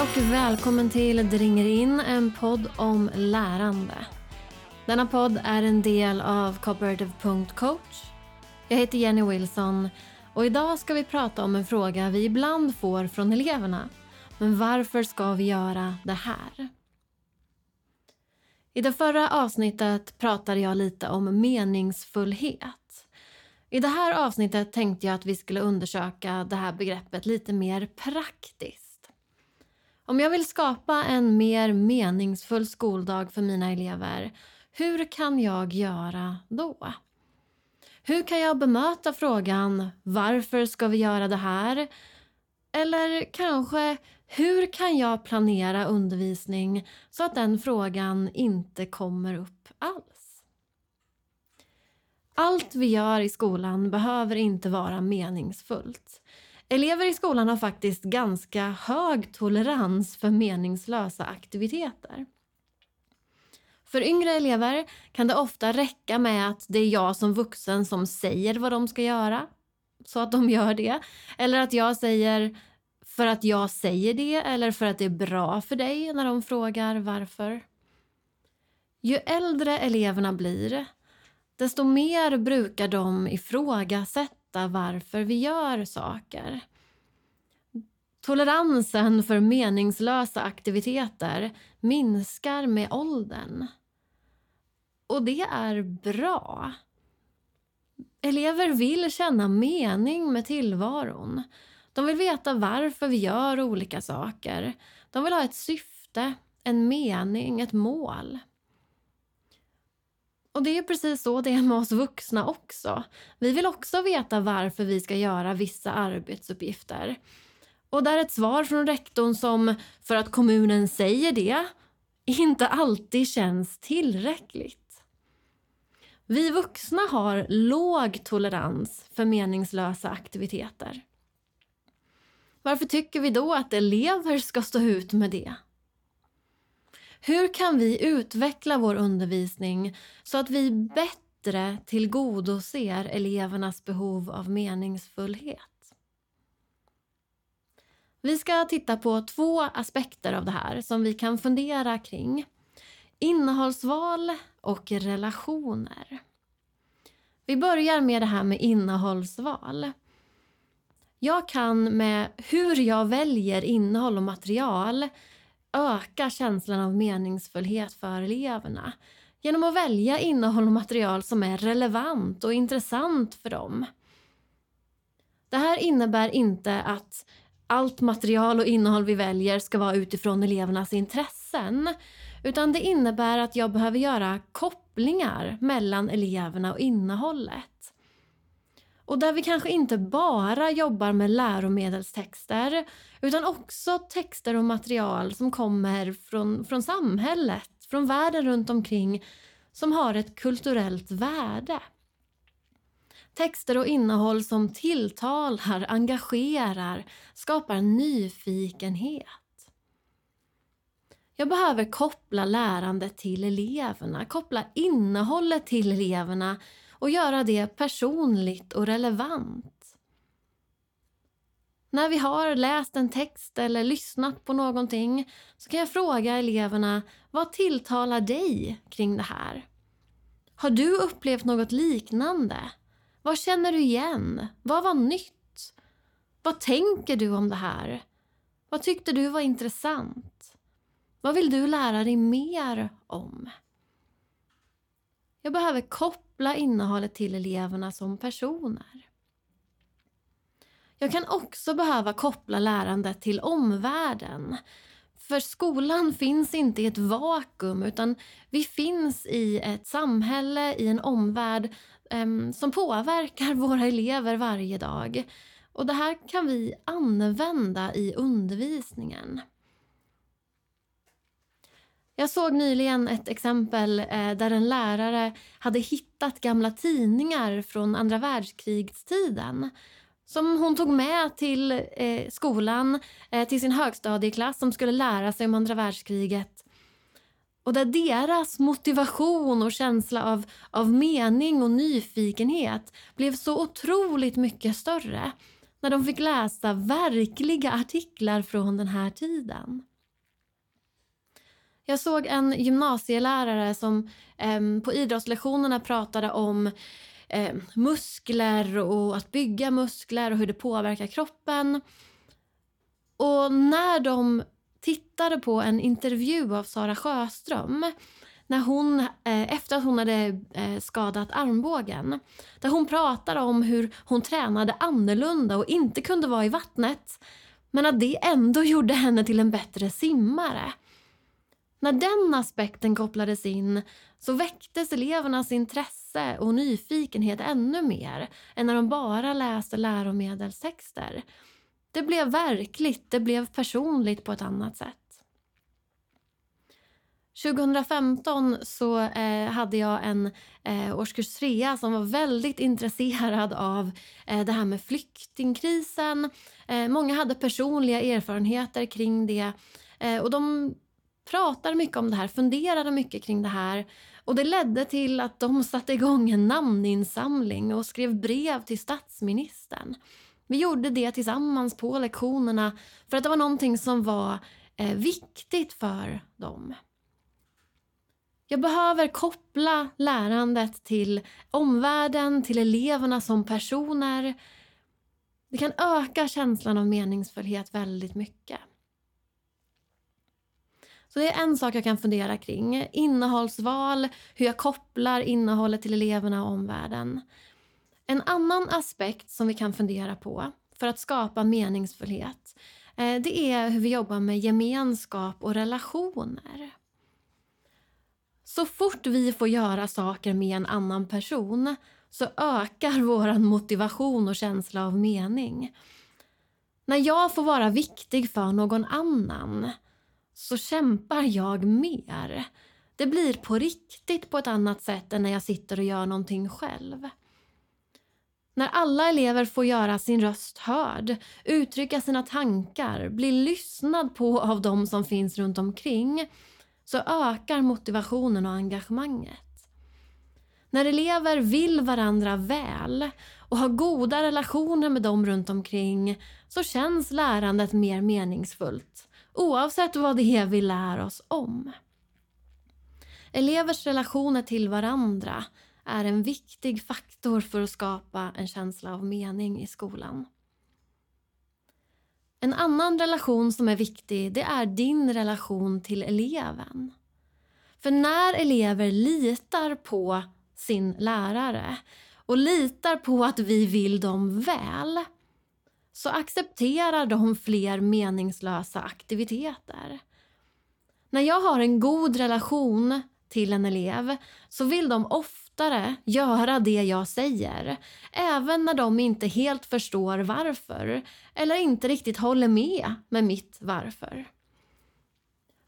och välkommen till Det ringer in, en podd om lärande. Denna podd är en del av cooperative.coach. Jag heter Jenny Wilson och idag ska vi prata om en fråga vi ibland får från eleverna. Men varför ska vi göra det här? I det förra avsnittet pratade jag lite om meningsfullhet. I det här avsnittet tänkte jag att vi skulle undersöka det här begreppet lite mer praktiskt. Om jag vill skapa en mer meningsfull skoldag för mina elever, hur kan jag göra då? Hur kan jag bemöta frågan varför ska vi göra det här? Eller kanske hur kan jag planera undervisning så att den frågan inte kommer upp alls? Allt vi gör i skolan behöver inte vara meningsfullt. Elever i skolan har faktiskt ganska hög tolerans för meningslösa aktiviteter. För yngre elever kan det ofta räcka med att det är jag som vuxen som säger vad de ska göra, så att de gör det. Eller att jag säger för att jag säger det eller för att det är bra för dig när de frågar varför. Ju äldre eleverna blir, desto mer brukar de ifrågasätta fatta varför vi gör saker. Toleransen för meningslösa aktiviteter minskar med åldern. Och det är bra. Elever vill känna mening med tillvaron. De vill veta varför vi gör olika saker. De vill ha ett syfte, en mening, ett mål. Och det är precis så det är med oss vuxna också. Vi vill också veta varför vi ska göra vissa arbetsuppgifter. Och där ett svar från rektorn som för att kommunen säger det inte alltid känns tillräckligt. Vi vuxna har låg tolerans för meningslösa aktiviteter. Varför tycker vi då att elever ska stå ut med det? Hur kan vi utveckla vår undervisning så att vi bättre tillgodoser elevernas behov av meningsfullhet? Vi ska titta på två aspekter av det här som vi kan fundera kring. Innehållsval och relationer. Vi börjar med det här med innehållsval. Jag kan med hur jag väljer innehåll och material öka känslan av meningsfullhet för eleverna genom att välja innehåll och material som är relevant och intressant för dem. Det här innebär inte att allt material och innehåll vi väljer ska vara utifrån elevernas intressen utan det innebär att jag behöver göra kopplingar mellan eleverna och innehållet. Och där vi kanske inte bara jobbar med läromedelstexter utan också texter och material som kommer från, från samhället, från världen runt omkring som har ett kulturellt värde. Texter och innehåll som tilltalar, engagerar, skapar nyfikenhet. Jag behöver koppla lärandet till eleverna, koppla innehållet till eleverna och göra det personligt och relevant. När vi har läst en text eller lyssnat på någonting så kan jag fråga eleverna vad tilltalar dig kring det här? Har du upplevt något liknande? Vad känner du igen? Vad var nytt? Vad tänker du om det här? Vad tyckte du var intressant? Vad vill du lära dig mer om? Jag behöver koppla innehållet till eleverna som personer. Jag kan också behöva koppla lärandet till omvärlden. För skolan finns inte i ett vakuum utan vi finns i ett samhälle, i en omvärld eh, som påverkar våra elever varje dag. Och det här kan vi använda i undervisningen. Jag såg nyligen ett exempel eh, där en lärare hade hittat gamla tidningar från andra världskrigstiden som hon tog med till eh, skolan, eh, till sin högstadieklass som skulle lära sig om andra världskriget. Och där deras motivation och känsla av, av mening och nyfikenhet blev så otroligt mycket större när de fick läsa verkliga artiklar från den här tiden. Jag såg en gymnasielärare som eh, på idrottslektionerna pratade om eh, muskler och att bygga muskler och hur det påverkar kroppen. Och när de tittade på en intervju av Sara Sjöström när hon, eh, efter att hon hade eh, skadat armbågen. Där hon pratade om hur hon tränade annorlunda och inte kunde vara i vattnet. Men att det ändå gjorde henne till en bättre simmare. När den aspekten kopplades in så väcktes elevernas intresse och nyfikenhet ännu mer än när de bara läste läromedelstexter. Det blev verkligt, det blev personligt på ett annat sätt. 2015 så eh, hade jag en eh, årskurs 3 som var väldigt intresserad av eh, det här med flyktingkrisen. Eh, många hade personliga erfarenheter kring det eh, och de pratade mycket om det här, funderade mycket kring det här och det ledde till att de satte igång en namninsamling och skrev brev till statsministern. Vi gjorde det tillsammans på lektionerna för att det var någonting som var eh, viktigt för dem. Jag behöver koppla lärandet till omvärlden, till eleverna som personer. Det kan öka känslan av meningsfullhet väldigt mycket. Så det är en sak jag kan fundera kring. Innehållsval, hur jag kopplar innehållet till eleverna och omvärlden. En annan aspekt som vi kan fundera på för att skapa meningsfullhet eh, det är hur vi jobbar med gemenskap och relationer. Så fort vi får göra saker med en annan person så ökar vår motivation och känsla av mening. När jag får vara viktig för någon annan så kämpar jag mer. Det blir på riktigt på ett annat sätt än när jag sitter och gör någonting själv. När alla elever får göra sin röst hörd, uttrycka sina tankar, bli lyssnad på av de som finns runt omkring så ökar motivationen och engagemanget. När elever vill varandra väl och har goda relationer med dem runt omkring så känns lärandet mer meningsfullt oavsett vad det är vi lär oss om. Elevers relationer till varandra är en viktig faktor för att skapa en känsla av mening i skolan. En annan relation som är viktig det är din relation till eleven. För när elever litar på sin lärare och litar på att vi vill dem väl så accepterar de fler meningslösa aktiviteter. När jag har en god relation till en elev så vill de oftare göra det jag säger även när de inte helt förstår varför eller inte riktigt håller med med mitt varför.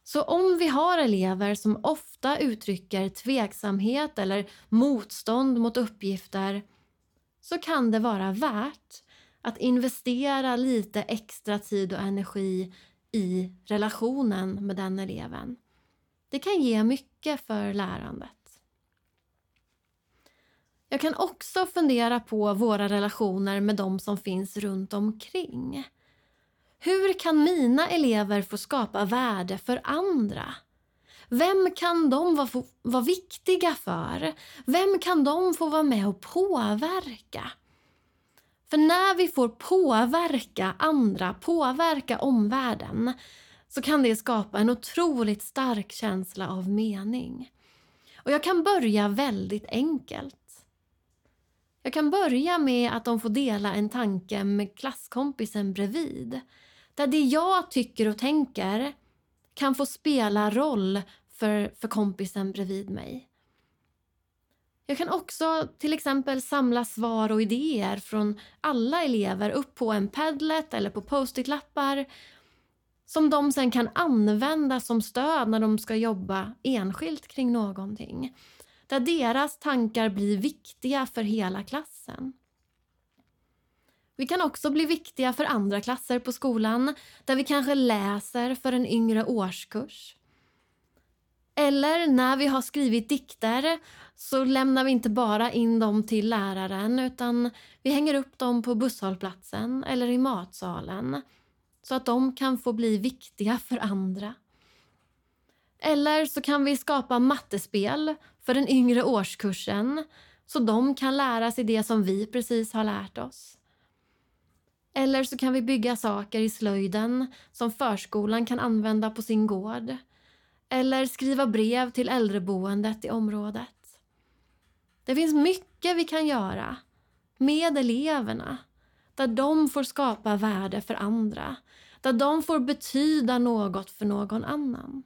Så om vi har elever som ofta uttrycker tveksamhet eller motstånd mot uppgifter så kan det vara värt att investera lite extra tid och energi i relationen med den eleven. Det kan ge mycket för lärandet. Jag kan också fundera på våra relationer med de som finns runt omkring. Hur kan mina elever få skapa värde för andra? Vem kan de vara, vara viktiga för? Vem kan de få vara med och påverka? För när vi får påverka andra, påverka omvärlden så kan det skapa en otroligt stark känsla av mening. Och jag kan börja väldigt enkelt. Jag kan börja med att de får dela en tanke med klasskompisen bredvid. Där det jag tycker och tänker kan få spela roll för, för kompisen bredvid mig. Jag kan också till exempel samla svar och idéer från alla elever upp på en Padlet eller på post-it-lappar som de sen kan använda som stöd när de ska jobba enskilt kring någonting. Där deras tankar blir viktiga för hela klassen. Vi kan också bli viktiga för andra klasser på skolan där vi kanske läser för en yngre årskurs. Eller när vi har skrivit dikter så lämnar vi inte bara in dem till läraren utan vi hänger upp dem på busshållplatsen eller i matsalen så att de kan få bli viktiga för andra. Eller så kan vi skapa mattespel för den yngre årskursen så de kan lära sig det som vi precis har lärt oss. Eller så kan vi bygga saker i slöjden som förskolan kan använda på sin gård. Eller skriva brev till äldreboendet i området. Det finns mycket vi kan göra med eleverna där de får skapa värde för andra. Där de får betyda något för någon annan.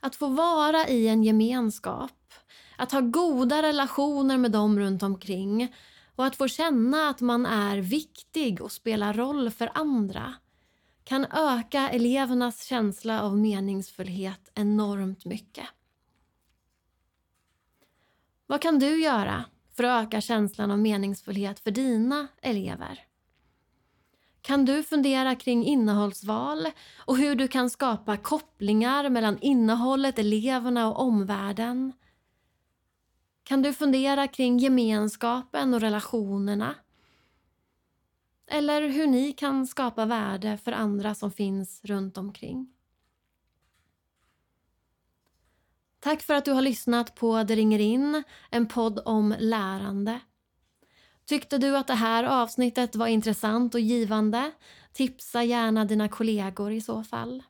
Att få vara i en gemenskap, att ha goda relationer med dem runt omkring och att få känna att man är viktig och spelar roll för andra kan öka elevernas känsla av meningsfullhet enormt mycket. Vad kan du göra för att öka känslan av meningsfullhet för dina elever? Kan du fundera kring innehållsval och hur du kan skapa kopplingar mellan innehållet, eleverna och omvärlden? Kan du fundera kring gemenskapen och relationerna? Eller hur ni kan skapa värde för andra som finns runt omkring? Tack för att du har lyssnat på Det ringer in, en podd om lärande. Tyckte du att det här avsnittet var intressant och givande? Tipsa gärna dina kollegor i så fall.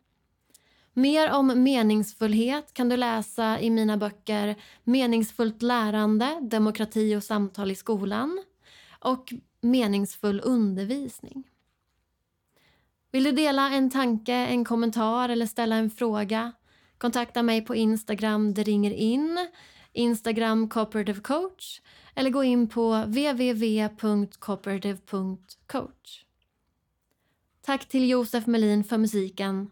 Mer om meningsfullhet kan du läsa i mina böcker Meningsfullt lärande, demokrati och samtal i skolan och Meningsfull undervisning. Vill du dela en tanke, en kommentar eller ställa en fråga? Kontakta mig på Instagram, det ringer in, Instagram cooperative coach eller gå in på www.cooperative.coach. Tack till Josef Melin för musiken.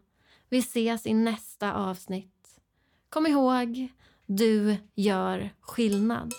Vi ses i nästa avsnitt. Kom ihåg, du gör skillnad.